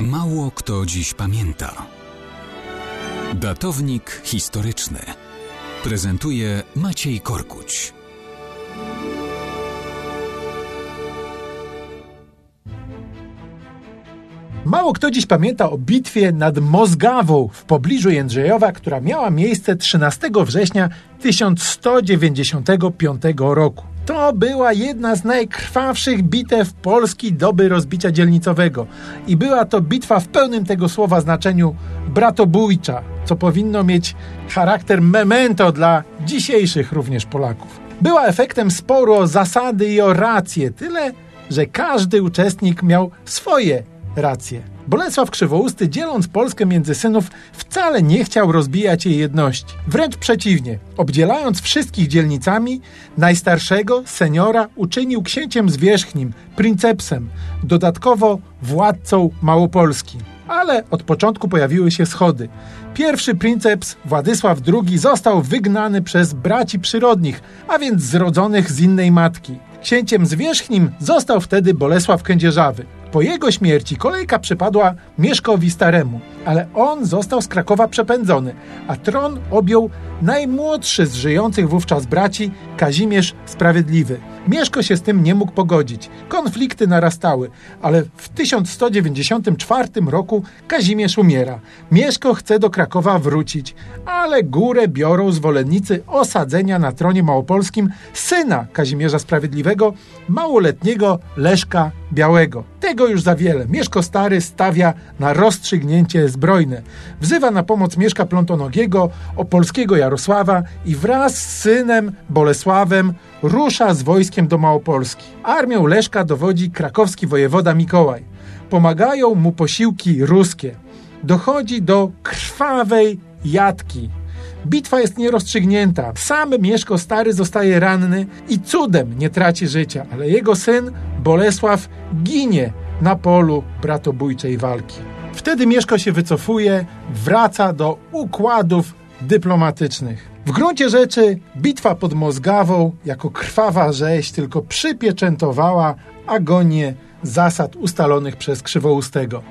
Mało kto dziś pamięta. Datownik historyczny prezentuje Maciej Korkuć. Mało kto dziś pamięta o bitwie nad Mozgawą w pobliżu Jędrzejowa, która miała miejsce 13 września 1195 roku. To była jedna z najkrwawszych bitew Polski doby rozbicia dzielnicowego i była to bitwa w pełnym tego słowa znaczeniu bratobójcza, co powinno mieć charakter memento dla dzisiejszych również Polaków. Była efektem sporu o zasady i o racje, tyle że każdy uczestnik miał swoje racje. Bolesław Krzywousty, dzieląc Polskę między synów, wcale nie chciał rozbijać jej jedności. Wręcz przeciwnie, obdzielając wszystkich dzielnicami, najstarszego, seniora, uczynił księciem zwierzchnim, princepsem, dodatkowo władcą Małopolski. Ale od początku pojawiły się schody. Pierwszy princeps, Władysław II, został wygnany przez braci przyrodnich, a więc zrodzonych z innej matki. Księciem zwierzchnim został wtedy Bolesław Kędzierzawy. Po jego śmierci kolejka przypadła Mieszkowi Staremu, ale on został z Krakowa przepędzony, a tron objął najmłodszy z żyjących wówczas braci Kazimierz Sprawiedliwy. Mieszko się z tym nie mógł pogodzić. Konflikty narastały, ale w 1194 roku Kazimierz umiera. Mieszko chce do Krakowa wrócić, ale górę biorą zwolennicy osadzenia na tronie małopolskim syna Kazimierza Sprawiedliwego, małoletniego Leszka Białego. Tego już za wiele. Mieszko Stary stawia na rozstrzygnięcie zbrojne. Wzywa na pomoc Mieszka Plątonogiego, opolskiego Jarosława i wraz z synem Bolesławem rusza z wojskiem do Małopolski. Armią Leszka dowodzi krakowski wojewoda Mikołaj. Pomagają mu posiłki ruskie. Dochodzi do krwawej jatki. Bitwa jest nierozstrzygnięta. Sam Mieszko Stary zostaje ranny i cudem nie traci życia, ale jego syn Bolesław ginie na polu bratobójczej walki. Wtedy Mieszko się wycofuje, wraca do układów dyplomatycznych. W gruncie rzeczy bitwa pod Mozgawą jako krwawa rzeź tylko przypieczętowała agonię zasad ustalonych przez Krzywoustego.